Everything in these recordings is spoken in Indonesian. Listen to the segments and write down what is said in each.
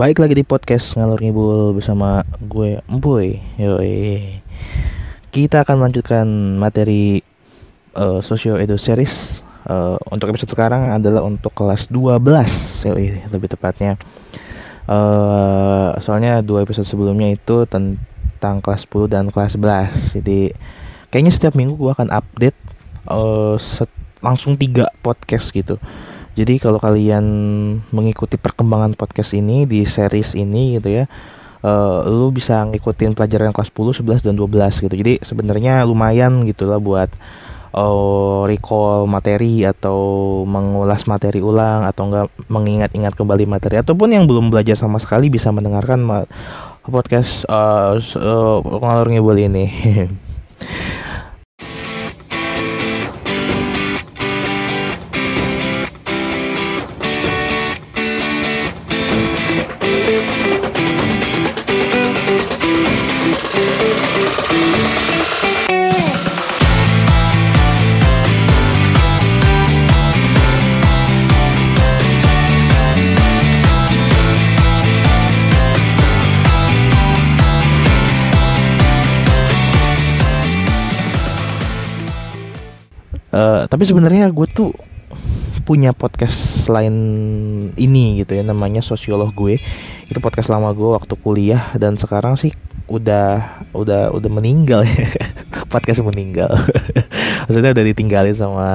Baik lagi di podcast ngalur ngibul bersama gue Empuy. Yoi. Kita akan melanjutkan materi uh, Socio Edu Series. Uh, untuk episode sekarang adalah untuk kelas 12. Yoi, lebih tepatnya. Uh, soalnya dua episode sebelumnya itu tentang kelas 10 dan kelas 11. Jadi kayaknya setiap minggu gue akan update uh, langsung tiga podcast gitu jadi kalau kalian mengikuti perkembangan podcast ini di series ini gitu ya, uh, lu bisa ngikutin pelajaran kelas 10, 11 dan 12 gitu. Jadi sebenarnya lumayan gitu lah buat uh, recall materi atau mengulas materi ulang atau enggak mengingat-ingat kembali materi ataupun yang belum belajar sama sekali bisa mendengarkan podcast uh, uh, ngalur ngibul ini. tapi sebenarnya gue tuh punya podcast selain ini gitu ya namanya sosiolog gue. Itu podcast lama gue waktu kuliah dan sekarang sih udah udah udah meninggal ya. Podcast meninggal. Maksudnya udah ditinggalin sama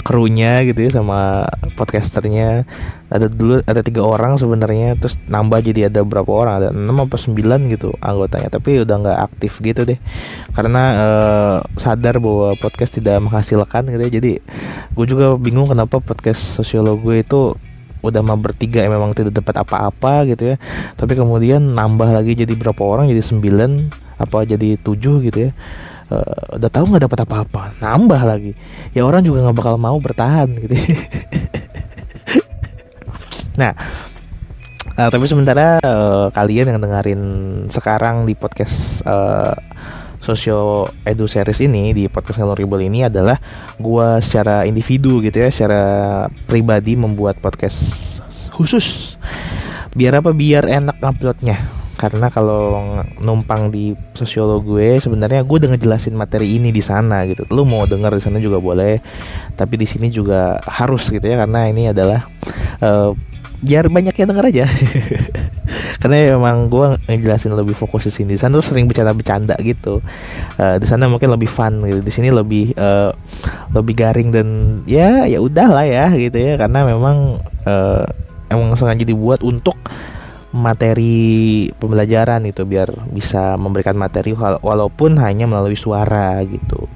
krunya gitu ya sama podcasternya ada dulu ada tiga orang sebenarnya terus nambah jadi ada berapa orang? Ada enam apa sembilan gitu anggotanya. Tapi udah nggak aktif gitu deh. Karena uh, sadar bahwa podcast tidak menghasilkan gitu ya. Jadi gue juga bingung kenapa podcast sosiolog gue itu udah mah bertiga ya memang tidak dapat apa-apa gitu ya. Tapi kemudian nambah lagi jadi berapa orang? Jadi sembilan apa jadi tujuh gitu ya. Uh, udah tahu nggak dapat apa-apa? Nambah lagi. Ya orang juga nggak bakal mau bertahan gitu nah uh, tapi sementara uh, kalian yang dengerin sekarang di podcast uh, Sosio Edu Series ini di podcast Hello ini adalah gua secara individu gitu ya, secara pribadi membuat podcast khusus. Biar apa? Biar enak uploadnya. Karena kalau numpang di sosiolog gue sebenarnya gue udah ngejelasin materi ini di sana gitu. Lu mau denger di sana juga boleh, tapi di sini juga harus gitu ya karena ini adalah uh, biar banyak yang denger aja. Karena emang gue ngejelasin lebih fokus di sini. Di sana tuh sering bercanda-bercanda gitu. Uh, di sana mungkin lebih fun gitu. Di sini lebih uh, lebih garing dan ya ya udah lah ya gitu ya. Karena memang uh, emang sengaja dibuat untuk materi pembelajaran itu biar bisa memberikan materi walaupun hanya melalui suara gitu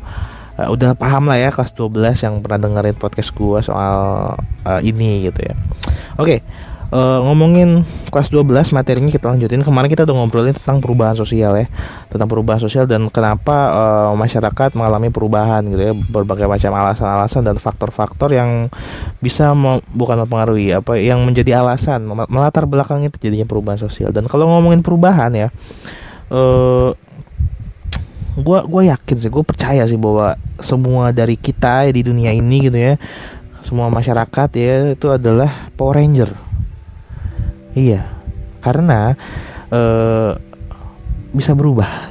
uh, udah paham lah ya kelas 12 yang pernah dengerin podcast gua soal uh, ini gitu ya. Oke, okay, uh, eh, ngomongin kelas 12 materinya kita lanjutin. Kemarin kita udah ngobrolin tentang perubahan sosial ya. Tentang perubahan sosial dan kenapa uh, masyarakat mengalami perubahan gitu ya. Berbagai macam alasan-alasan dan faktor-faktor yang bisa bukan mempengaruhi apa yang menjadi alasan melatar belakangnya terjadinya perubahan sosial. Dan kalau ngomongin perubahan ya uh, gue gue yakin sih gue percaya sih bahwa semua dari kita di dunia ini gitu ya semua masyarakat ya itu adalah Power Ranger iya. Karena uh, bisa berubah.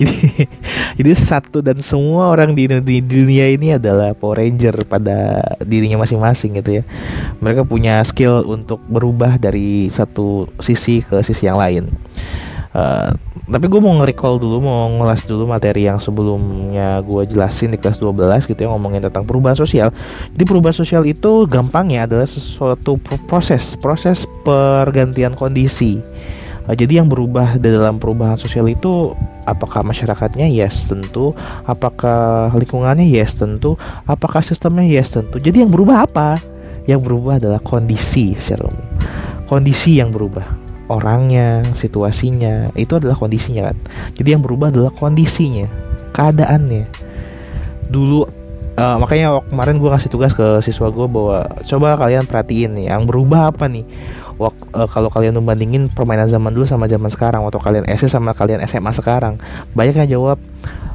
Jadi jadi satu dan semua orang di, di dunia ini adalah Power Ranger pada dirinya masing-masing gitu ya. Mereka punya skill untuk berubah dari satu sisi ke sisi yang lain Uh, tapi gue mau nge-recall dulu, mau ngelas dulu materi yang sebelumnya gue jelasin di kelas 12 gitu ya ngomongin tentang perubahan sosial. Jadi perubahan sosial itu gampangnya adalah sesuatu proses, proses pergantian kondisi. Uh, jadi yang berubah dalam perubahan sosial itu apakah masyarakatnya? Yes, tentu. Apakah lingkungannya? Yes, tentu. Apakah sistemnya? Yes, tentu. Jadi yang berubah apa? Yang berubah adalah kondisi secara. Kondisi yang berubah orangnya, situasinya, itu adalah kondisinya kan. Jadi yang berubah adalah kondisinya, keadaannya. Dulu uh, makanya kemarin gue ngasih tugas ke siswa gue bahwa coba kalian perhatiin nih, yang berubah apa nih? Uh, kalau kalian membandingin permainan zaman dulu sama zaman sekarang, atau kalian SD sama kalian SMA sekarang, banyak yang jawab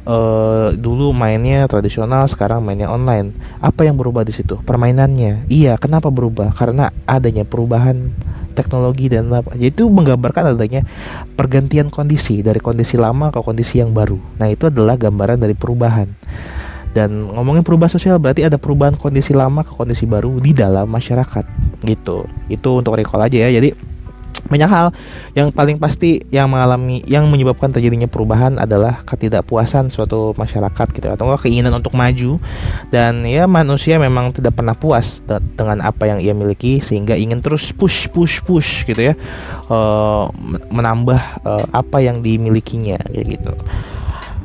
uh, dulu mainnya tradisional sekarang mainnya online apa yang berubah di situ permainannya iya kenapa berubah karena adanya perubahan teknologi dan apa itu menggambarkan adanya pergantian kondisi dari kondisi lama ke kondisi yang baru. Nah itu adalah gambaran dari perubahan. Dan ngomongin perubahan sosial berarti ada perubahan kondisi lama ke kondisi baru di dalam masyarakat gitu. Itu untuk recall aja ya. Jadi banyak hal yang paling pasti yang mengalami yang menyebabkan terjadinya perubahan adalah ketidakpuasan suatu masyarakat gitu. Atau keinginan untuk maju. Dan ya manusia memang tidak pernah puas dengan apa yang ia miliki sehingga ingin terus push push push gitu ya. Uh, menambah uh, apa yang dimilikinya gitu.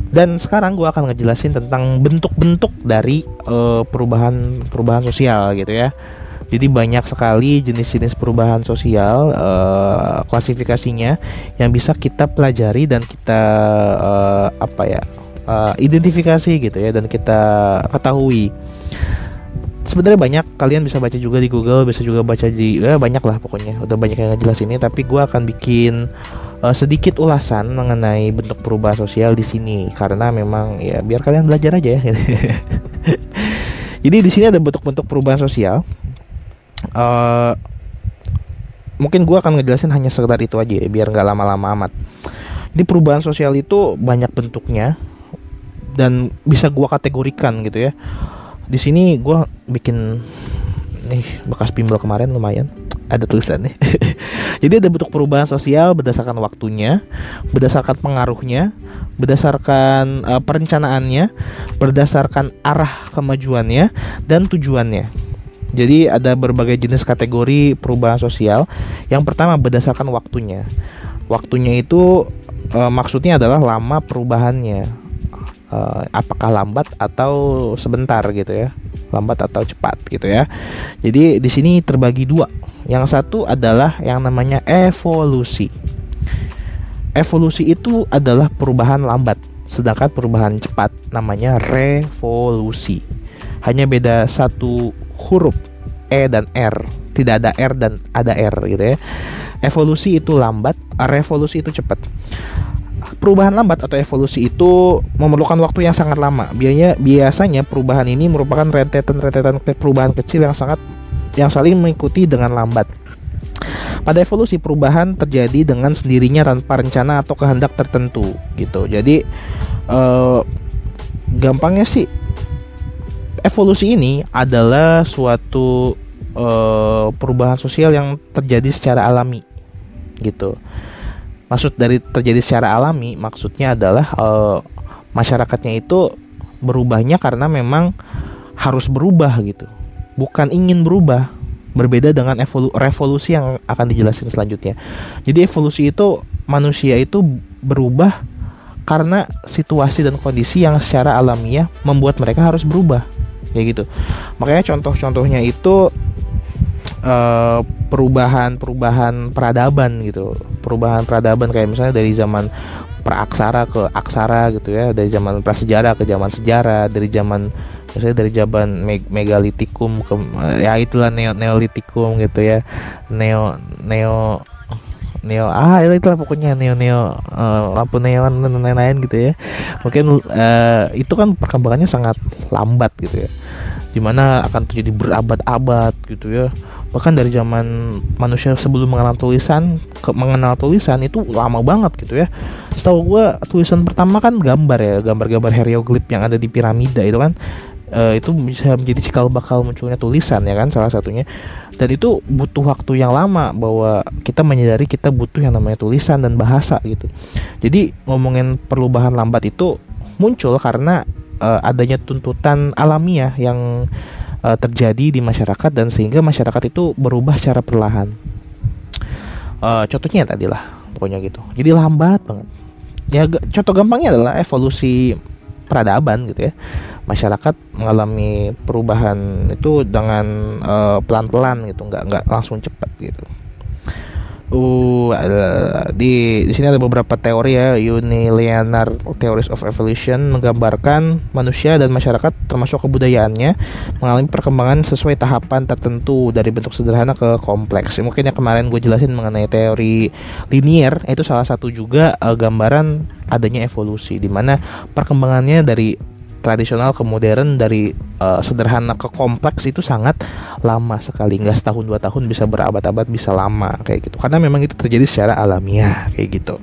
Dan sekarang gue akan ngejelasin tentang bentuk-bentuk dari uh, perubahan perubahan sosial gitu ya jadi banyak sekali jenis-jenis perubahan sosial uh, klasifikasinya yang bisa kita pelajari dan kita uh, apa ya uh, identifikasi gitu ya dan kita ketahui. Sebenarnya banyak kalian bisa baca juga di Google bisa juga baca di ya banyak lah pokoknya. Udah banyak yang ngejelas ini tapi gue akan bikin uh, sedikit ulasan mengenai bentuk perubahan sosial di sini. Karena memang ya biar kalian belajar aja ya. Jadi di sini ada bentuk-bentuk perubahan sosial uh, mungkin gue akan ngejelasin hanya sekedar itu aja ya, biar nggak lama-lama amat. Di perubahan sosial itu banyak bentuknya dan bisa gue kategorikan gitu ya. Di sini gue bikin nih bekas bimbel kemarin lumayan ada tulisannya. Jadi ada bentuk perubahan sosial berdasarkan waktunya, berdasarkan pengaruhnya, berdasarkan uh, perencanaannya, berdasarkan arah kemajuannya dan tujuannya. Jadi ada berbagai jenis kategori perubahan sosial. Yang pertama berdasarkan waktunya. Waktunya itu e, maksudnya adalah lama perubahannya. E, apakah lambat atau sebentar gitu ya. Lambat atau cepat gitu ya. Jadi di sini terbagi dua. Yang satu adalah yang namanya evolusi. Evolusi itu adalah perubahan lambat, sedangkan perubahan cepat namanya revolusi. Hanya beda satu huruf E dan R. Tidak ada R dan ada R gitu ya. Evolusi itu lambat revolusi itu cepat. Perubahan lambat atau evolusi itu memerlukan waktu yang sangat lama. Biasanya biasanya perubahan ini merupakan rentetan-rentetan perubahan kecil yang sangat yang saling mengikuti dengan lambat. Pada evolusi perubahan terjadi dengan sendirinya tanpa rencana atau kehendak tertentu gitu. Jadi eh, gampangnya sih evolusi ini adalah suatu uh, perubahan sosial yang terjadi secara alami gitu. Maksud dari terjadi secara alami maksudnya adalah uh, masyarakatnya itu berubahnya karena memang harus berubah gitu. Bukan ingin berubah berbeda dengan evolu revolusi yang akan dijelaskan selanjutnya. Jadi evolusi itu manusia itu berubah karena situasi dan kondisi yang secara alamiah membuat mereka harus berubah kayak gitu. Makanya contoh-contohnya itu uh, perubahan-perubahan peradaban gitu. Perubahan peradaban kayak misalnya dari zaman praaksara ke aksara gitu ya dari zaman prasejarah ke zaman sejarah dari zaman misalnya dari zaman meg megalitikum ke ya itulah neo neolitikum gitu ya. Neo neo neo ah itu itulah pokoknya neo neo uh, lampu neon dan lain-lain gitu ya. Mungkin uh, itu kan perkembangannya sangat lambat gitu ya. Di mana akan terjadi berabad-abad gitu ya. Bahkan dari zaman manusia sebelum mengenal tulisan ke mengenal tulisan itu lama banget gitu ya. Setahu gue tulisan pertama kan gambar ya gambar-gambar hieroglif yang ada di piramida itu kan. Uh, itu bisa menjadi cikal bakal munculnya tulisan ya kan salah satunya dan itu butuh waktu yang lama bahwa kita menyadari kita butuh yang namanya tulisan dan bahasa gitu jadi ngomongin perubahan lambat itu muncul karena uh, adanya tuntutan alamiah yang uh, terjadi di masyarakat dan sehingga masyarakat itu berubah secara perlahan. Uh, contohnya tadi lah, pokoknya gitu. Jadi lambat banget. Ya contoh gampangnya adalah evolusi peradaban gitu ya. Masyarakat mengalami perubahan itu dengan pelan pelan-pelan gitu, nggak nggak langsung cepat gitu. Uh di di sini ada beberapa teori ya. Unilinear theories of evolution menggambarkan manusia dan masyarakat termasuk kebudayaannya mengalami perkembangan sesuai tahapan tertentu dari bentuk sederhana ke kompleks. Mungkin yang kemarin gue jelasin mengenai teori linear itu salah satu juga uh, gambaran adanya evolusi di mana perkembangannya dari tradisional ke modern dari uh, sederhana ke kompleks itu sangat lama sekali. Nggak setahun dua tahun bisa berabad-abad bisa lama kayak gitu. Karena memang itu terjadi secara alamiah kayak gitu.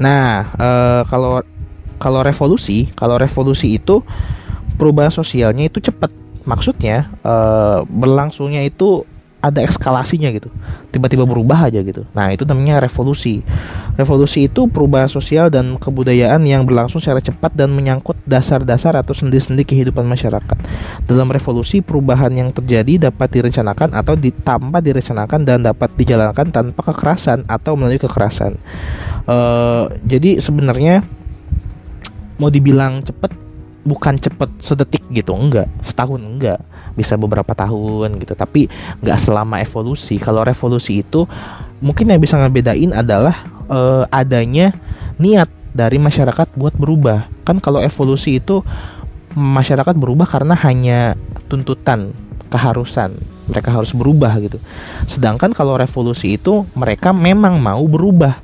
Nah uh, kalau kalau revolusi kalau revolusi itu perubahan sosialnya itu cepat. Maksudnya uh, berlangsungnya itu ada eskalasinya gitu. Tiba-tiba berubah aja gitu. Nah itu namanya revolusi. Revolusi itu perubahan sosial dan kebudayaan yang berlangsung secara cepat dan menyangkut dasar-dasar atau sendi-sendi kehidupan masyarakat. Dalam revolusi perubahan yang terjadi dapat direncanakan atau ditambah direncanakan dan dapat dijalankan tanpa kekerasan atau melalui kekerasan. Uh, jadi sebenarnya mau dibilang cepat bukan cepet sedetik gitu enggak. Setahun enggak bisa beberapa tahun gitu. Tapi nggak selama evolusi. Kalau revolusi itu mungkin yang bisa ngebedain adalah uh, adanya niat dari masyarakat buat berubah. Kan kalau evolusi itu masyarakat berubah karena hanya tuntutan keharusan. Mereka harus berubah gitu. Sedangkan kalau revolusi itu mereka memang mau berubah.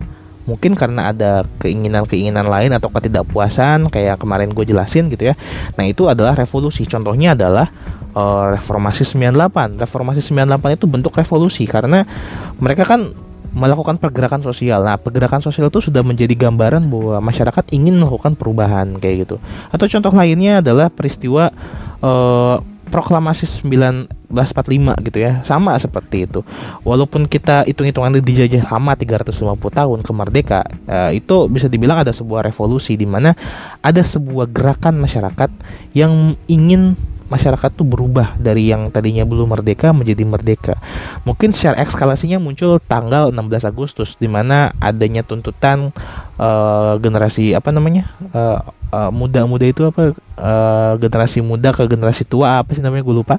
Mungkin karena ada keinginan-keinginan lain atau ketidakpuasan kayak kemarin gue jelasin gitu ya. Nah itu adalah revolusi. Contohnya adalah uh, reformasi 98 reformasi 98 itu bentuk revolusi karena mereka kan melakukan pergerakan sosial. Nah, pergerakan sosial itu sudah menjadi gambaran bahwa masyarakat ingin melakukan perubahan kayak gitu. Atau contoh lainnya adalah peristiwa uh, proklamasi 1945 gitu ya sama seperti itu walaupun kita hitung-hitungan dijajah lama 350 tahun ke merdeka eh, itu bisa dibilang ada sebuah revolusi di mana ada sebuah gerakan masyarakat yang ingin masyarakat tuh berubah dari yang tadinya belum merdeka menjadi merdeka. Mungkin secara ekskalasinya muncul tanggal 16 Agustus di mana adanya tuntutan uh, generasi apa namanya? Uh, uh, muda-muda itu apa uh, generasi muda ke generasi tua apa sih namanya gue lupa.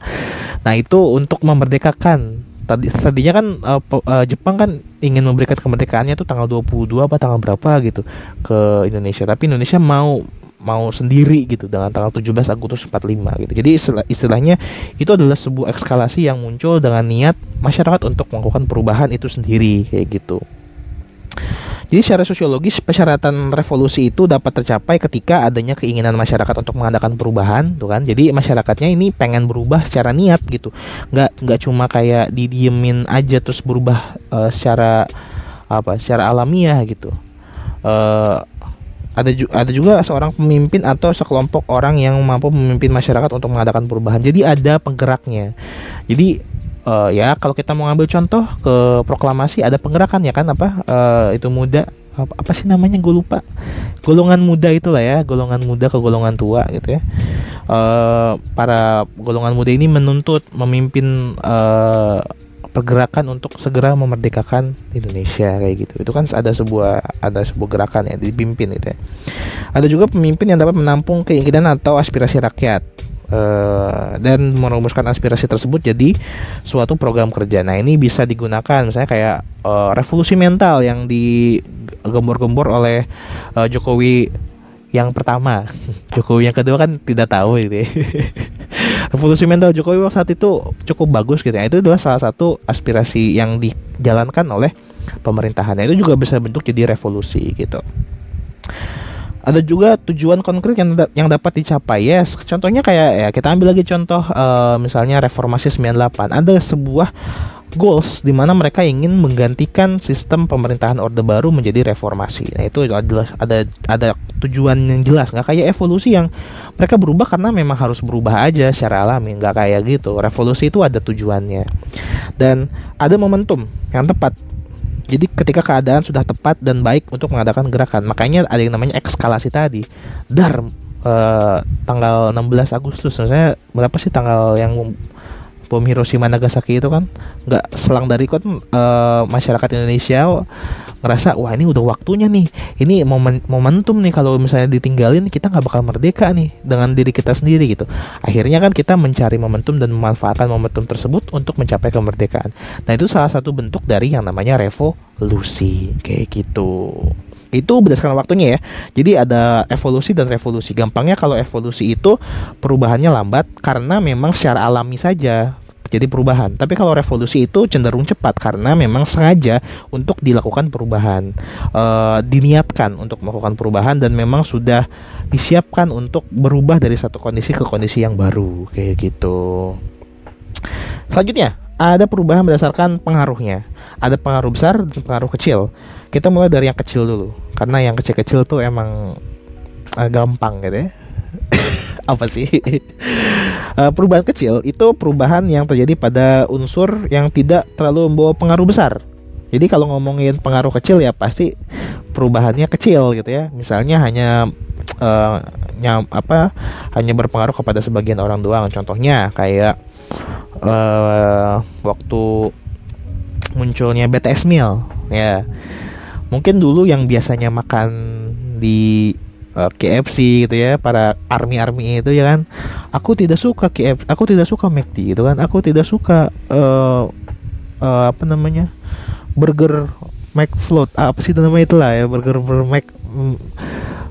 Nah, itu untuk memerdekakan tadi tadinya kan uh, uh, Jepang kan ingin memberikan kemerdekaannya tuh tanggal 22 apa tanggal berapa gitu ke Indonesia tapi Indonesia mau mau sendiri gitu dengan tanggal 17 Agustus 45 gitu. Jadi istilah, istilahnya itu adalah sebuah ekskalasi yang muncul dengan niat masyarakat untuk melakukan perubahan itu sendiri kayak gitu. Jadi secara sosiologis persyaratan revolusi itu dapat tercapai ketika adanya keinginan masyarakat untuk mengadakan perubahan, tuh kan? Jadi masyarakatnya ini pengen berubah secara niat gitu, nggak nggak cuma kayak didiemin aja terus berubah uh, secara apa? Secara alamiah gitu. Uh, ada ju ada juga seorang pemimpin atau sekelompok orang yang mampu memimpin masyarakat untuk mengadakan perubahan. Jadi ada penggeraknya. Jadi uh, ya kalau kita mau ngambil contoh ke proklamasi ada penggerakan ya kan apa uh, itu muda apa, apa sih namanya gue lupa golongan muda itulah ya golongan muda ke golongan tua gitu ya uh, para golongan muda ini menuntut memimpin uh, pergerakan untuk segera memerdekakan Indonesia kayak gitu. Itu kan ada sebuah ada sebuah gerakan ya dipimpin gitu ya. Ada juga pemimpin yang dapat menampung keinginan atau aspirasi rakyat. Uh, dan merumuskan aspirasi tersebut jadi suatu program kerja. Nah ini bisa digunakan misalnya kayak uh, revolusi mental yang digembor-gembor oleh uh, Jokowi yang pertama Jokowi yang kedua kan tidak tahu gitu ya revolusi mental Jokowi saat itu cukup bagus gitu ya. Itu adalah salah satu aspirasi yang dijalankan oleh pemerintahan. Itu juga bisa bentuk jadi revolusi gitu. Ada juga tujuan konkret yang da yang dapat dicapai. Yes. contohnya kayak ya kita ambil lagi contoh uh, misalnya reformasi 98 ada sebuah goals di mana mereka ingin menggantikan sistem pemerintahan orde baru menjadi reformasi. Nah, itu adalah ada ada tujuan yang jelas, nggak kayak evolusi yang mereka berubah karena memang harus berubah aja secara alami, nggak kayak gitu. Revolusi itu ada tujuannya. Dan ada momentum yang tepat. Jadi ketika keadaan sudah tepat dan baik untuk mengadakan gerakan, makanya ada yang namanya ekskalasi tadi. Dar uh, tanggal 16 Agustus, saya berapa sih tanggal yang bom Hiroshima Nagasaki itu kan nggak selang dari kan uh, masyarakat Indonesia ngerasa wah ini udah waktunya nih ini momen momentum nih kalau misalnya ditinggalin kita nggak bakal merdeka nih dengan diri kita sendiri gitu akhirnya kan kita mencari momentum dan memanfaatkan momentum tersebut untuk mencapai kemerdekaan nah itu salah satu bentuk dari yang namanya revolusi kayak gitu itu berdasarkan waktunya ya. Jadi ada evolusi dan revolusi. Gampangnya kalau evolusi itu perubahannya lambat karena memang secara alami saja jadi perubahan. Tapi kalau revolusi itu cenderung cepat karena memang sengaja untuk dilakukan perubahan, e, diniatkan untuk melakukan perubahan dan memang sudah disiapkan untuk berubah dari satu kondisi ke kondisi yang baru kayak gitu. Selanjutnya ada perubahan berdasarkan pengaruhnya. Ada pengaruh besar dan pengaruh kecil. Kita mulai dari yang kecil dulu, karena yang kecil-kecil tuh emang uh, gampang gitu ya. Apa sih? uh, perubahan kecil itu perubahan yang terjadi pada unsur yang tidak terlalu membawa pengaruh besar. Jadi kalau ngomongin pengaruh kecil ya pasti perubahannya kecil gitu ya. Misalnya hanya uh, nyam, apa hanya berpengaruh kepada sebagian orang doang. Contohnya kayak uh, waktu munculnya BTS Meal ya mungkin dulu yang biasanya makan di uh, eh, KFC gitu ya para army army itu ya kan. Aku tidak suka KFC aku tidak suka McD gitu kan. Aku tidak suka uh, uh, apa namanya burger McFloat apa sih namanya itulah ya burger burger Mac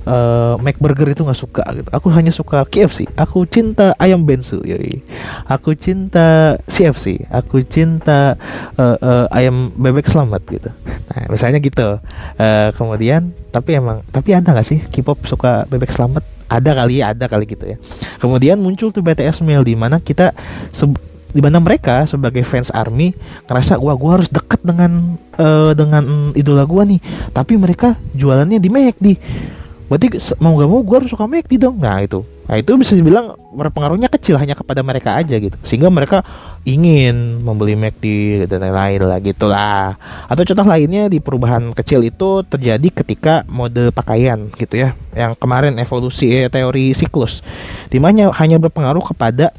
uh, McBurger itu nggak suka gitu. Aku hanya suka KFC. Aku cinta ayam bensu, yoi. Aku cinta CFC. Aku cinta uh, uh, ayam bebek selamat gitu. Nah, misalnya gitu. Uh, kemudian, tapi emang, tapi ada nggak sih K-pop suka bebek selamat? Ada kali ya, ada kali gitu ya. Kemudian muncul tuh BTS Meal di mana kita di mana mereka sebagai fans army ngerasa wah gue harus deket dengan uh, dengan idola gue nih tapi mereka jualannya di McD berarti mau gak mau gue harus suka McD dong. Nah itu. Nah itu bisa dibilang berpengaruhnya kecil hanya kepada mereka aja gitu. Sehingga mereka ingin membeli McD dan lain-lain lah gitulah. Atau contoh lainnya di perubahan kecil itu terjadi ketika mode pakaian gitu ya. Yang kemarin evolusi eh, teori siklus. Di mana hanya berpengaruh kepada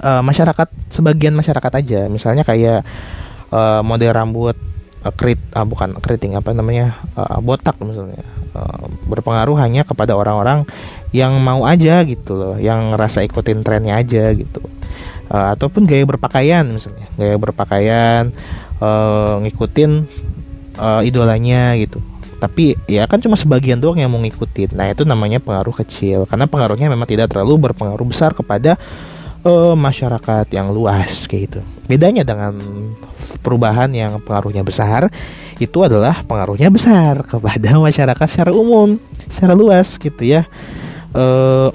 uh, masyarakat sebagian masyarakat aja. Misalnya kayak uh, model rambut krit ah bukan keriting apa namanya uh, botak misalnya uh, berpengaruh hanya kepada orang-orang yang mau aja gitu loh yang ngerasa ikutin trennya aja gitu. Uh, ataupun gaya berpakaian misalnya gaya berpakaian uh, ngikutin uh, idolanya gitu. Tapi ya kan cuma sebagian doang yang mau ngikutin. Nah itu namanya pengaruh kecil karena pengaruhnya memang tidak terlalu berpengaruh besar kepada uh, masyarakat yang luas kayak gitu. Bedanya dengan perubahan yang pengaruhnya besar itu adalah pengaruhnya besar kepada masyarakat secara umum, secara luas gitu ya. Uh,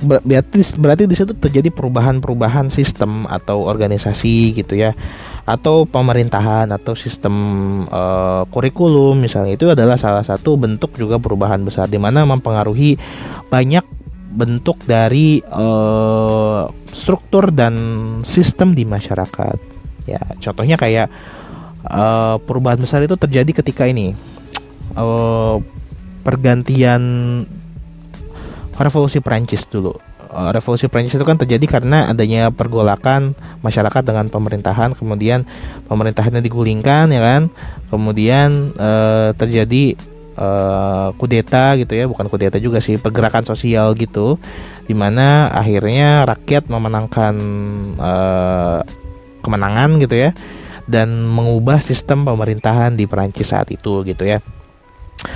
berarti berarti di situ terjadi perubahan-perubahan sistem atau organisasi gitu ya atau pemerintahan atau sistem uh, kurikulum misalnya itu adalah salah satu bentuk juga perubahan besar di mana mempengaruhi banyak bentuk dari uh, struktur dan sistem di masyarakat. Ya, contohnya kayak uh, perubahan besar itu terjadi ketika ini uh, pergantian revolusi Prancis dulu. Revolusi Prancis itu kan terjadi karena adanya pergolakan masyarakat dengan pemerintahan, kemudian pemerintahannya digulingkan, ya kan? Kemudian uh, terjadi uh, kudeta gitu ya bukan kudeta juga sih pergerakan sosial gitu di mana akhirnya rakyat memenangkan uh, kemenangan gitu ya dan mengubah sistem pemerintahan di Perancis saat itu gitu ya.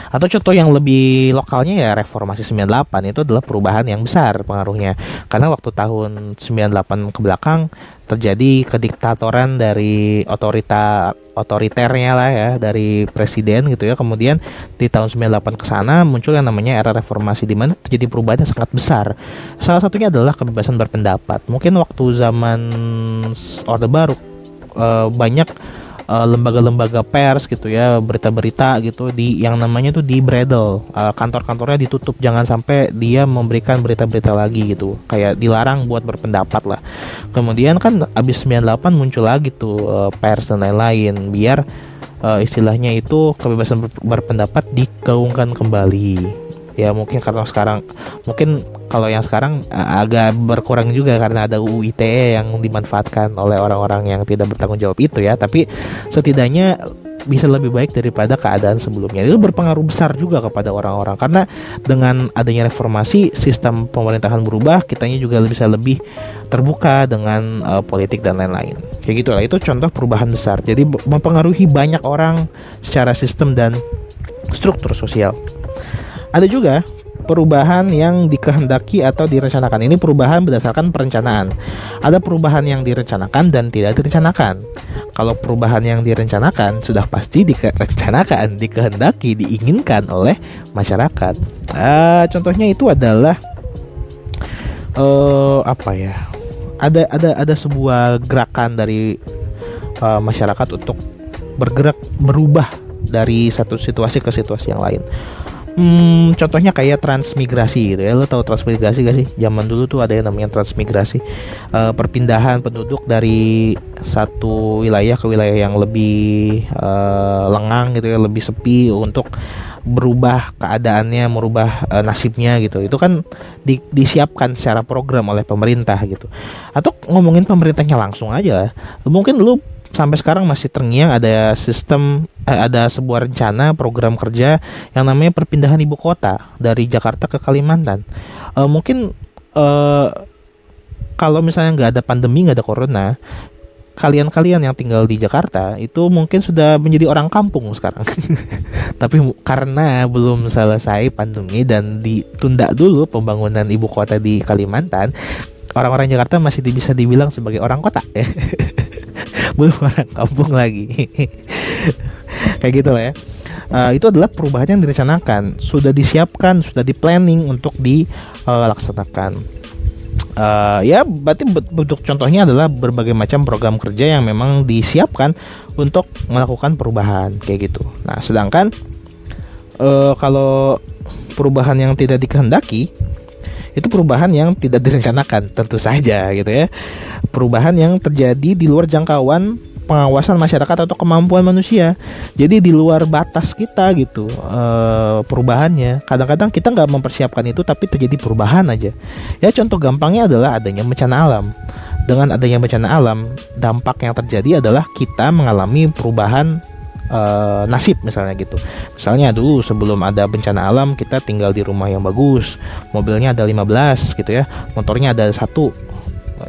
Atau contoh yang lebih lokalnya ya reformasi 98 itu adalah perubahan yang besar pengaruhnya. Karena waktu tahun 98 ke belakang terjadi kediktatoran dari otorita otoriternya lah ya dari presiden gitu ya. Kemudian di tahun 98 ke sana muncul yang namanya era reformasi di mana terjadi perubahan yang sangat besar. Salah satunya adalah kebebasan berpendapat. Mungkin waktu zaman orde baru eh, banyak lembaga lembaga-lembaga pers gitu ya berita-berita gitu di yang namanya tuh di bredel uh, kantor-kantornya ditutup jangan sampai dia memberikan berita-berita lagi gitu. Kayak dilarang buat berpendapat lah. Kemudian kan abis 98 muncul lagi tuh uh, pers dan lain-lain biar uh, istilahnya itu kebebasan ber berpendapat digaungkan kembali ya mungkin karena sekarang mungkin kalau yang sekarang uh, agak berkurang juga karena ada UU ITE yang dimanfaatkan oleh orang-orang yang tidak bertanggung jawab itu ya tapi setidaknya bisa lebih baik daripada keadaan sebelumnya. Itu berpengaruh besar juga kepada orang-orang karena dengan adanya reformasi sistem pemerintahan berubah, kitanya juga bisa lebih terbuka dengan uh, politik dan lain-lain. Kayak gitu lah. Itu contoh perubahan besar. Jadi mempengaruhi banyak orang secara sistem dan struktur sosial. Ada juga perubahan yang dikehendaki atau direncanakan. Ini perubahan berdasarkan perencanaan. Ada perubahan yang direncanakan dan tidak direncanakan. Kalau perubahan yang direncanakan sudah pasti direncanakan, dikehendaki, diinginkan oleh masyarakat. Uh, contohnya itu adalah uh, apa ya? Ada ada ada sebuah gerakan dari uh, masyarakat untuk bergerak berubah dari satu situasi ke situasi yang lain Hmm, contohnya kayak transmigrasi gitu ya. Lo tahu transmigrasi gak sih? Zaman dulu tuh ada yang namanya transmigrasi. Uh, perpindahan penduduk dari satu wilayah ke wilayah yang lebih uh, lengang gitu ya, lebih sepi untuk berubah keadaannya, merubah uh, nasibnya gitu. Itu kan di, disiapkan secara program oleh pemerintah gitu. Atau ngomongin pemerintahnya langsung aja. Mungkin lu sampai sekarang masih terngiang ada sistem eh, ada sebuah rencana program kerja yang namanya perpindahan ibu kota dari Jakarta ke Kalimantan. Uh, mungkin uh, kalau misalnya nggak ada pandemi nggak ada corona, kalian-kalian yang tinggal di Jakarta itu mungkin sudah menjadi orang kampung sekarang. Tapi karena belum selesai pandemi dan ditunda dulu pembangunan ibu kota di Kalimantan, orang-orang Jakarta masih bisa dibilang sebagai orang kota. belum orang kampung lagi. Kayak gitu lah ya. Uh, itu adalah perubahan yang direncanakan. Sudah disiapkan sudah di planning untuk dilaksanakan uh, ya berarti bentuk contohnya adalah berbagai macam program kerja yang memang disiapkan untuk melakukan perubahan kayak gitu. Nah sedangkan uh, kalau perubahan yang tidak dikehendaki itu perubahan yang tidak direncanakan tentu saja gitu ya perubahan yang terjadi di luar jangkauan pengawasan masyarakat atau kemampuan manusia. Jadi di luar batas kita gitu e, perubahannya. Kadang-kadang kita nggak mempersiapkan itu tapi terjadi perubahan aja. Ya contoh gampangnya adalah adanya bencana alam. Dengan adanya bencana alam, dampak yang terjadi adalah kita mengalami perubahan uh, nasib misalnya gitu. Misalnya dulu sebelum ada bencana alam kita tinggal di rumah yang bagus, mobilnya ada 15 gitu ya, motornya ada satu.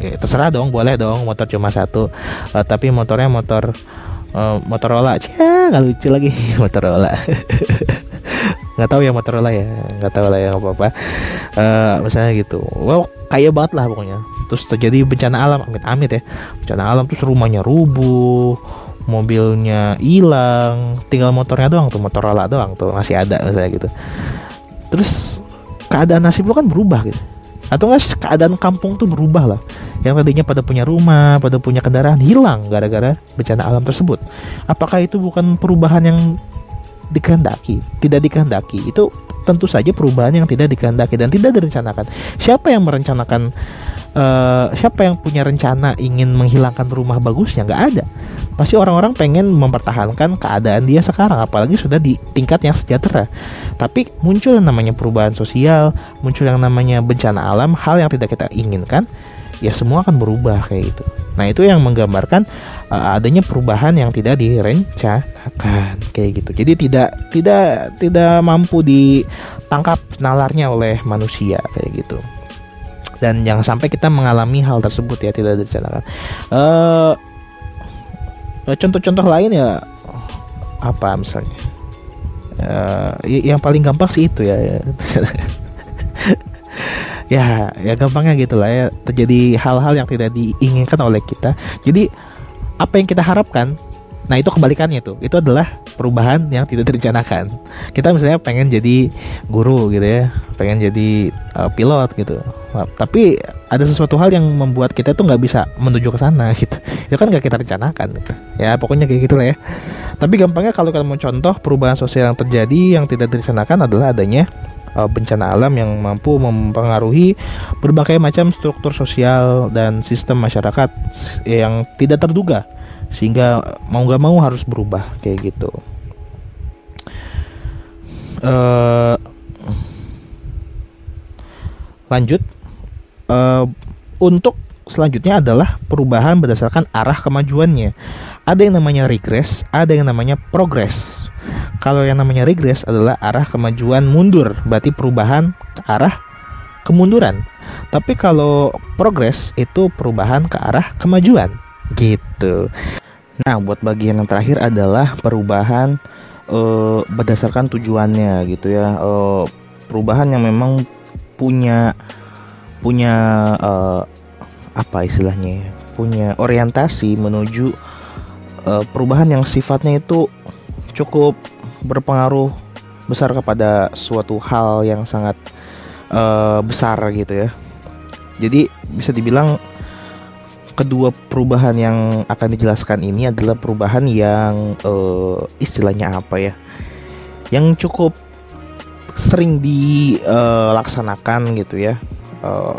Ya, terserah dong, boleh dong motor cuma satu. Uh, tapi motornya motor uh, Motorola. Ya, nggak lucu lagi Motorola. nggak tahu ya Motorola ya, nggak tahu lah ya apa-apa. Uh, misalnya gitu. Wow, kaya banget lah pokoknya. Terus terjadi bencana alam, amit-amit ya. Bencana alam terus rumahnya rubuh mobilnya hilang tinggal motornya doang tuh Motorola doang tuh masih ada misalnya gitu. Terus keadaan nasib lo kan berubah gitu. Atau enggak keadaan kampung tuh berubah lah. Yang tadinya pada punya rumah pada punya kendaraan hilang gara-gara bencana alam tersebut. Apakah itu bukan perubahan yang dikehendaki? Tidak dikehendaki. Itu tentu saja perubahan yang tidak dikehendaki dan tidak direncanakan. Siapa yang merencanakan uh, siapa yang punya rencana ingin menghilangkan rumah bagusnya nggak ada pasti orang-orang pengen mempertahankan keadaan dia sekarang apalagi sudah di tingkat yang sejahtera tapi muncul yang namanya perubahan sosial muncul yang namanya bencana alam hal yang tidak kita inginkan ya semua akan berubah kayak gitu. Nah itu yang menggambarkan uh, adanya perubahan yang tidak direncanakan kayak gitu. Jadi tidak tidak tidak mampu ditangkap nalarnya oleh manusia kayak gitu dan jangan sampai kita mengalami hal tersebut ya tidak direncanakan. Uh, contoh-contoh lain ya apa misalnya? Uh, yang paling gampang sih itu ya. ya, ya, ya gampangnya gitulah ya terjadi hal-hal yang tidak diinginkan oleh kita. Jadi apa yang kita harapkan Nah itu kebalikannya tuh, itu adalah perubahan yang tidak direncanakan. Kita misalnya pengen jadi guru gitu ya, pengen jadi uh, pilot gitu. Nah, tapi ada sesuatu hal yang membuat kita tuh nggak bisa menuju ke sana gitu. Itu kan nggak kita rencanakan gitu. Ya pokoknya kayak gitulah ya. Tapi gampangnya kalau kita mau contoh perubahan sosial yang terjadi yang tidak direncanakan adalah adanya uh, bencana alam yang mampu mempengaruhi berbagai macam struktur sosial dan sistem masyarakat yang tidak terduga sehingga mau nggak mau harus berubah kayak gitu uh, lanjut uh, untuk selanjutnya adalah perubahan berdasarkan arah kemajuannya. Ada yang namanya regress, ada yang namanya progress. Kalau yang namanya regress adalah arah kemajuan mundur, berarti perubahan ke arah kemunduran. Tapi kalau progress itu perubahan ke arah kemajuan, gitu. Nah, buat bagian yang terakhir adalah perubahan uh, berdasarkan tujuannya, gitu ya. Uh, perubahan yang memang punya punya uh, apa istilahnya ya, punya orientasi menuju uh, perubahan yang sifatnya itu cukup berpengaruh besar kepada suatu hal yang sangat uh, besar gitu ya. Jadi bisa dibilang kedua perubahan yang akan dijelaskan ini adalah perubahan yang uh, istilahnya apa ya? Yang cukup sering dilaksanakan uh, gitu ya. Uh,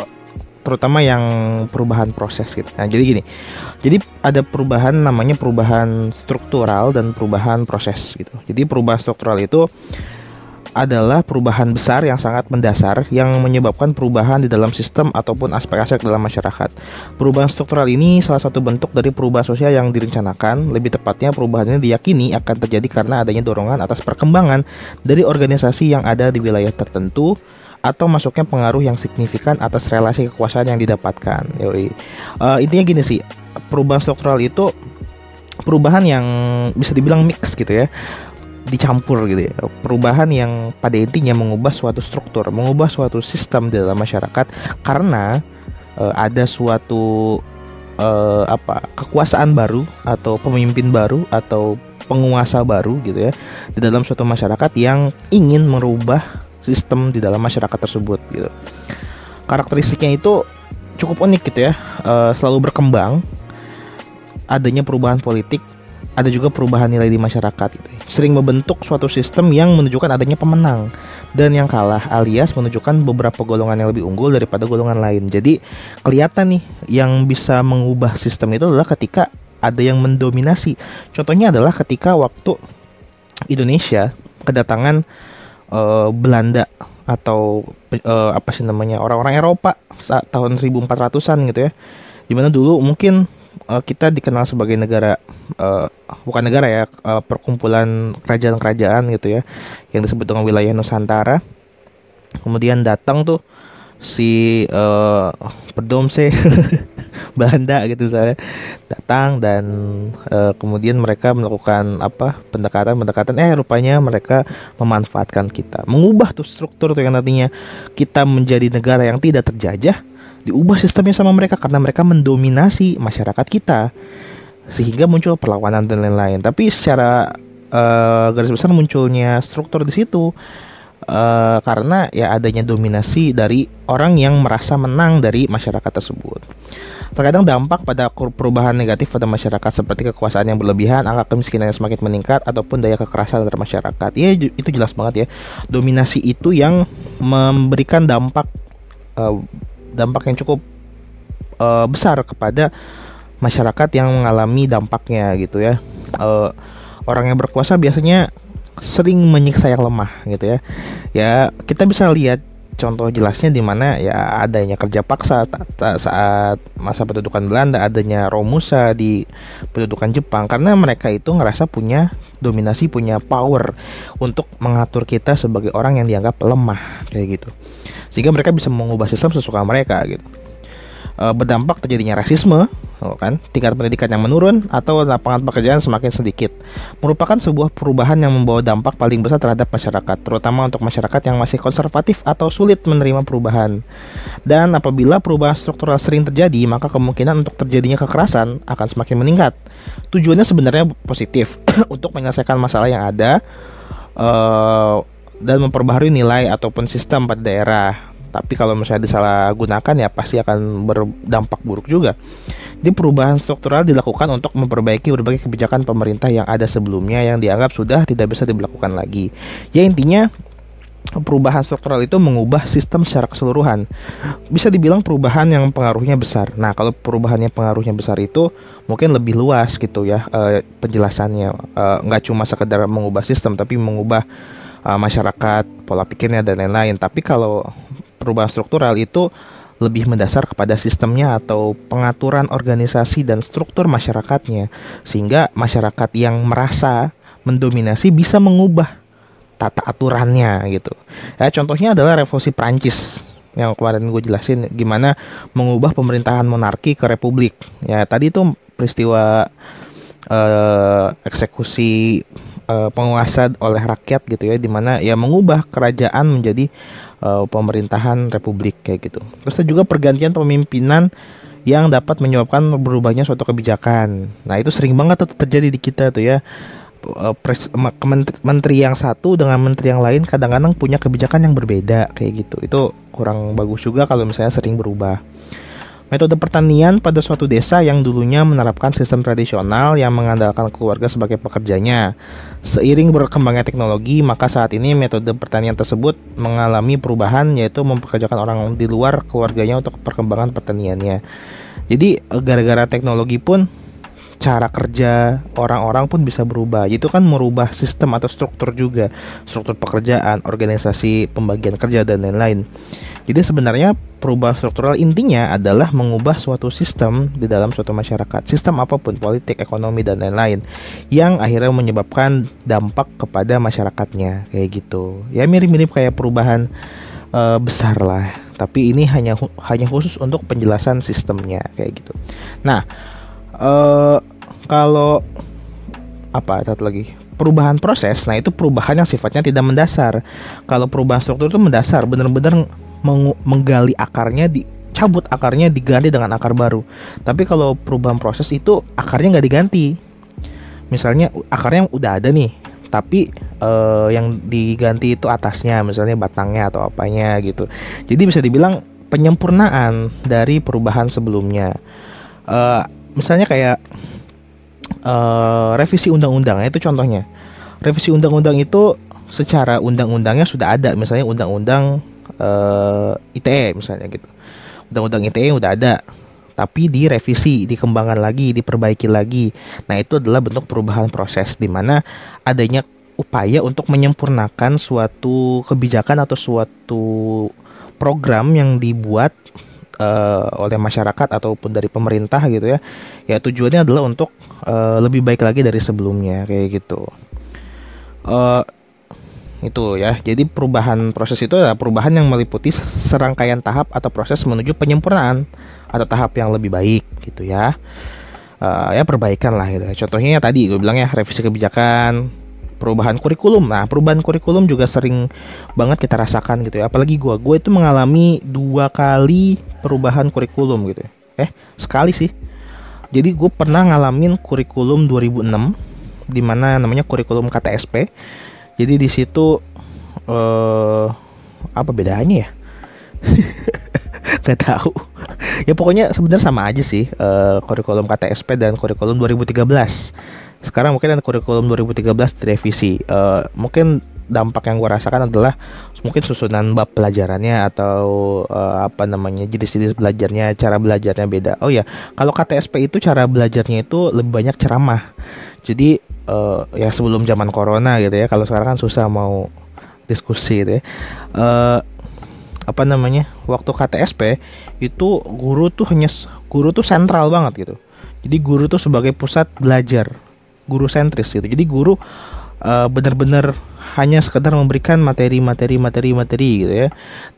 terutama yang perubahan proses gitu. Nah, jadi gini. Jadi ada perubahan namanya perubahan struktural dan perubahan proses gitu. Jadi perubahan struktural itu adalah perubahan besar yang sangat mendasar yang menyebabkan perubahan di dalam sistem ataupun aspek-aspek dalam masyarakat. Perubahan struktural ini salah satu bentuk dari perubahan sosial yang direncanakan. Lebih tepatnya perubahan ini diyakini akan terjadi karena adanya dorongan atas perkembangan dari organisasi yang ada di wilayah tertentu atau masuknya pengaruh yang signifikan atas relasi kekuasaan yang didapatkan. Yoi. Uh, intinya gini sih, perubahan struktural itu perubahan yang bisa dibilang mix gitu ya dicampur gitu ya perubahan yang pada intinya mengubah suatu struktur mengubah suatu sistem di dalam masyarakat karena uh, ada suatu uh, apa kekuasaan baru atau pemimpin baru atau penguasa baru gitu ya di dalam suatu masyarakat yang ingin merubah sistem di dalam masyarakat tersebut gitu. Karakteristiknya itu cukup unik gitu ya, uh, selalu berkembang. Adanya perubahan politik, ada juga perubahan nilai di masyarakat gitu. Ya. Sering membentuk suatu sistem yang menunjukkan adanya pemenang dan yang kalah alias menunjukkan beberapa golongan yang lebih unggul daripada golongan lain. Jadi kelihatan nih yang bisa mengubah sistem itu adalah ketika ada yang mendominasi. Contohnya adalah ketika waktu Indonesia kedatangan uh, Belanda atau uh, apa sih namanya orang-orang Eropa saat tahun 1400-an gitu ya. Di mana dulu mungkin uh, kita dikenal sebagai negara uh, bukan negara ya uh, perkumpulan kerajaan-kerajaan gitu ya yang disebut dengan wilayah Nusantara. Kemudian datang tuh si uh, Pedomse Belanda gitu misalnya datang dan uh, kemudian mereka melakukan apa pendekatan pendekatan eh rupanya mereka memanfaatkan kita mengubah tuh struktur tuh yang nantinya kita menjadi negara yang tidak terjajah diubah sistemnya sama mereka karena mereka mendominasi masyarakat kita sehingga muncul perlawanan dan lain-lain tapi secara uh, garis besar munculnya struktur di situ uh, karena ya adanya dominasi dari orang yang merasa menang dari masyarakat tersebut. Terkadang dampak pada perubahan negatif pada masyarakat seperti kekuasaan yang berlebihan, angka kemiskinan yang semakin meningkat ataupun daya kekerasan terhadap masyarakat. Ya itu jelas banget ya. Dominasi itu yang memberikan dampak uh, dampak yang cukup uh, besar kepada masyarakat yang mengalami dampaknya gitu ya. Uh, orang yang berkuasa biasanya sering menyiksa yang lemah gitu ya. Ya, kita bisa lihat contoh jelasnya di mana ya adanya kerja paksa saat masa pendudukan Belanda, adanya Romusa di pendudukan Jepang karena mereka itu ngerasa punya dominasi, punya power untuk mengatur kita sebagai orang yang dianggap lemah kayak gitu. Sehingga mereka bisa mengubah sistem sesuka mereka gitu. E, berdampak terjadinya rasisme, oh kan? Tingkat pendidikan yang menurun atau lapangan pekerjaan semakin sedikit. Merupakan sebuah perubahan yang membawa dampak paling besar terhadap masyarakat terutama untuk masyarakat yang masih konservatif atau sulit menerima perubahan. Dan apabila perubahan struktural sering terjadi maka kemungkinan untuk terjadinya kekerasan akan semakin meningkat. Tujuannya sebenarnya positif untuk menyelesaikan masalah yang ada uh, dan memperbaharui nilai ataupun sistem pada daerah tapi kalau misalnya disalahgunakan ya pasti akan berdampak buruk juga. Di perubahan struktural dilakukan untuk memperbaiki berbagai kebijakan pemerintah yang ada sebelumnya yang dianggap sudah tidak bisa dilakukan lagi. Ya intinya perubahan struktural itu mengubah sistem secara keseluruhan. Bisa dibilang perubahan yang pengaruhnya besar. Nah, kalau perubahan yang pengaruhnya besar itu mungkin lebih luas gitu ya e, penjelasannya. E, cuma sekedar mengubah sistem, tapi mengubah e, masyarakat, pola pikirnya dan lain-lain. Tapi kalau perubahan struktural itu lebih mendasar kepada sistemnya atau pengaturan organisasi dan struktur masyarakatnya sehingga masyarakat yang merasa mendominasi bisa mengubah tata aturannya gitu. Ya, contohnya adalah revolusi Prancis yang kemarin gue jelasin gimana mengubah pemerintahan monarki ke republik. Ya tadi itu peristiwa uh, eksekusi uh, penguasa oleh rakyat gitu ya, di mana ya mengubah kerajaan menjadi uh, pemerintahan republik kayak gitu. Terus juga pergantian pemimpinan yang dapat menyebabkan berubahnya suatu kebijakan. Nah itu sering banget tuh terjadi di kita tuh ya Eh, pres, menteri yang satu dengan menteri yang lain kadang-kadang punya kebijakan yang berbeda kayak gitu. Itu kurang bagus juga kalau misalnya sering berubah. Metode pertanian pada suatu desa yang dulunya menerapkan sistem tradisional yang mengandalkan keluarga sebagai pekerjanya. Seiring berkembangnya teknologi, maka saat ini metode pertanian tersebut mengalami perubahan yaitu mempekerjakan orang di luar keluarganya untuk perkembangan pertaniannya. Jadi gara-gara teknologi pun cara kerja orang-orang pun bisa berubah. Itu kan merubah sistem atau struktur juga, struktur pekerjaan, organisasi pembagian kerja dan lain-lain. Jadi sebenarnya perubahan struktural intinya adalah mengubah suatu sistem di dalam suatu masyarakat, sistem apa pun, politik, ekonomi dan lain-lain, yang akhirnya menyebabkan dampak kepada masyarakatnya kayak gitu. Ya mirip-mirip kayak perubahan uh, besar lah, tapi ini hanya hanya khusus untuk penjelasan sistemnya kayak gitu. Nah uh, kalau apa satu lagi. Perubahan proses nah itu perubahan yang sifatnya tidak mendasar. Kalau perubahan struktur itu mendasar benar-benar menggali akarnya dicabut akarnya diganti dengan akar baru. Tapi kalau perubahan proses itu akarnya nggak diganti. Misalnya akarnya udah ada nih tapi uh, yang diganti itu atasnya misalnya batangnya atau apanya gitu. Jadi bisa dibilang penyempurnaan dari perubahan sebelumnya. Uh, misalnya kayak uh, revisi undang-undang itu contohnya revisi undang-undang itu secara undang-undangnya sudah ada misalnya undang-undang uh, eh, ITE misalnya gitu undang-undang ITE udah ada tapi direvisi, dikembangkan lagi, diperbaiki lagi. Nah, itu adalah bentuk perubahan proses di mana adanya upaya untuk menyempurnakan suatu kebijakan atau suatu program yang dibuat uh, oleh masyarakat ataupun dari pemerintah gitu ya. Ya tujuannya adalah untuk uh, lebih baik lagi dari sebelumnya kayak gitu. Uh, itu ya. Jadi perubahan proses itu adalah perubahan yang meliputi serangkaian tahap atau proses menuju penyempurnaan atau tahap yang lebih baik gitu ya. Uh, ya perbaikan lah gitu. Contohnya tadi gue bilang ya revisi kebijakan perubahan kurikulum. Nah, perubahan kurikulum juga sering banget kita rasakan gitu ya. Apalagi gue, gue itu mengalami dua kali perubahan kurikulum gitu. Ya. Eh, sekali sih. Jadi gue pernah ngalamin kurikulum 2006 di mana namanya kurikulum KTSP. Jadi di situ eh apa bedanya ya? Gak tahu. ya pokoknya sebenarnya sama aja sih uh, kurikulum KTSP dan kurikulum 2013 sekarang mungkin kurikulum 2013 direvisi. Uh, mungkin dampak yang gue rasakan adalah mungkin susunan bab pelajarannya atau uh, apa namanya jenis-jenis belajarnya cara belajarnya beda. Oh ya kalau KTSP itu cara belajarnya itu lebih banyak ceramah. Jadi uh, ya sebelum zaman corona gitu ya kalau sekarang kan susah mau diskusi gitu ya. Uh, apa namanya waktu KTSP itu guru tuh hanya guru tuh sentral banget gitu. Jadi guru tuh sebagai pusat belajar guru sentris gitu. Jadi guru uh, benar-benar hanya sekedar memberikan materi materi materi materi gitu ya.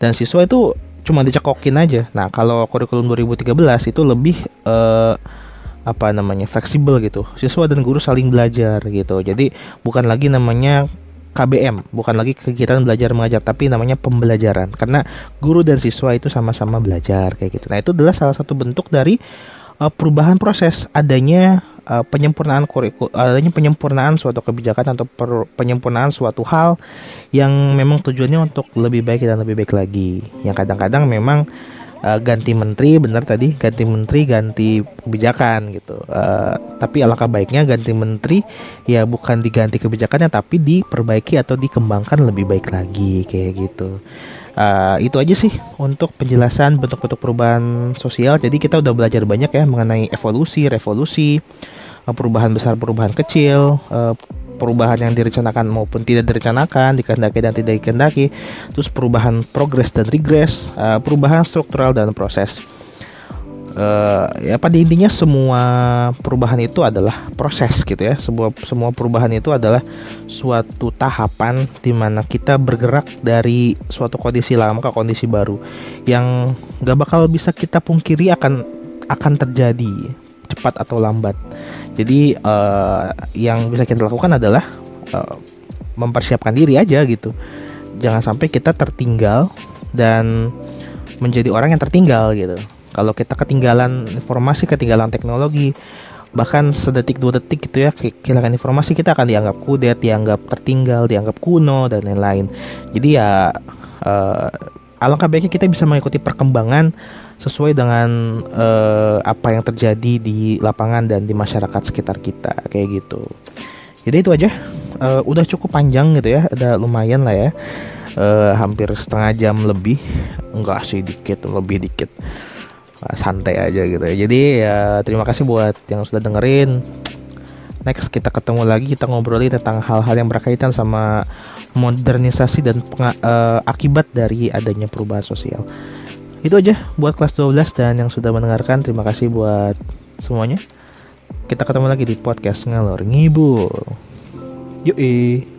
Dan siswa itu cuma dicekokin aja. Nah, kalau kurikulum 2013 itu lebih uh, apa namanya fleksibel gitu siswa dan guru saling belajar gitu jadi bukan lagi namanya KBM bukan lagi kegiatan belajar mengajar tapi namanya pembelajaran karena guru dan siswa itu sama-sama belajar kayak gitu nah itu adalah salah satu bentuk dari uh, perubahan proses adanya uh, penyempurnaan kurikulum adanya penyempurnaan suatu kebijakan atau per, penyempurnaan suatu hal yang memang tujuannya untuk lebih baik dan lebih baik lagi. Yang kadang-kadang memang uh, ganti menteri benar tadi ganti menteri ganti kebijakan gitu. Uh, tapi alangkah baiknya ganti menteri ya bukan diganti kebijakannya tapi diperbaiki atau dikembangkan lebih baik lagi kayak gitu. Uh, itu aja sih untuk penjelasan bentuk-bentuk perubahan sosial. Jadi kita udah belajar banyak ya mengenai evolusi, revolusi, uh, perubahan besar, perubahan kecil, uh, perubahan yang direncanakan maupun tidak direncanakan, dikehendaki dan tidak dikehendaki, terus perubahan progres dan regres, uh, perubahan struktural dan proses. Uh, ya pada intinya semua perubahan itu adalah proses gitu ya. Semua semua perubahan itu adalah suatu tahapan di mana kita bergerak dari suatu kondisi lama ke kondisi baru yang gak bakal bisa kita pungkiri akan akan terjadi cepat atau lambat. Jadi uh, yang bisa kita lakukan adalah uh, mempersiapkan diri aja gitu. Jangan sampai kita tertinggal dan menjadi orang yang tertinggal gitu. Kalau kita ketinggalan informasi, ketinggalan teknologi, bahkan sedetik dua detik gitu ya kehilangan informasi kita akan dianggap kudet, dianggap tertinggal, dianggap kuno dan lain-lain. Jadi ya uh, alangkah baiknya kita bisa mengikuti perkembangan sesuai dengan uh, apa yang terjadi di lapangan dan di masyarakat sekitar kita kayak gitu. Jadi itu aja. Uh, udah cukup panjang gitu ya, udah lumayan lah ya. Uh, hampir setengah jam lebih. Enggak sih dikit, lebih dikit. Santai aja gitu ya. Jadi ya terima kasih buat yang sudah dengerin. Next kita ketemu lagi kita ngobrolin tentang hal-hal yang berkaitan sama modernisasi dan uh, akibat dari adanya perubahan sosial. Itu aja buat kelas 12 dan yang sudah mendengarkan. Terima kasih buat semuanya. Kita ketemu lagi di podcast ngalor ngibul. Yuk.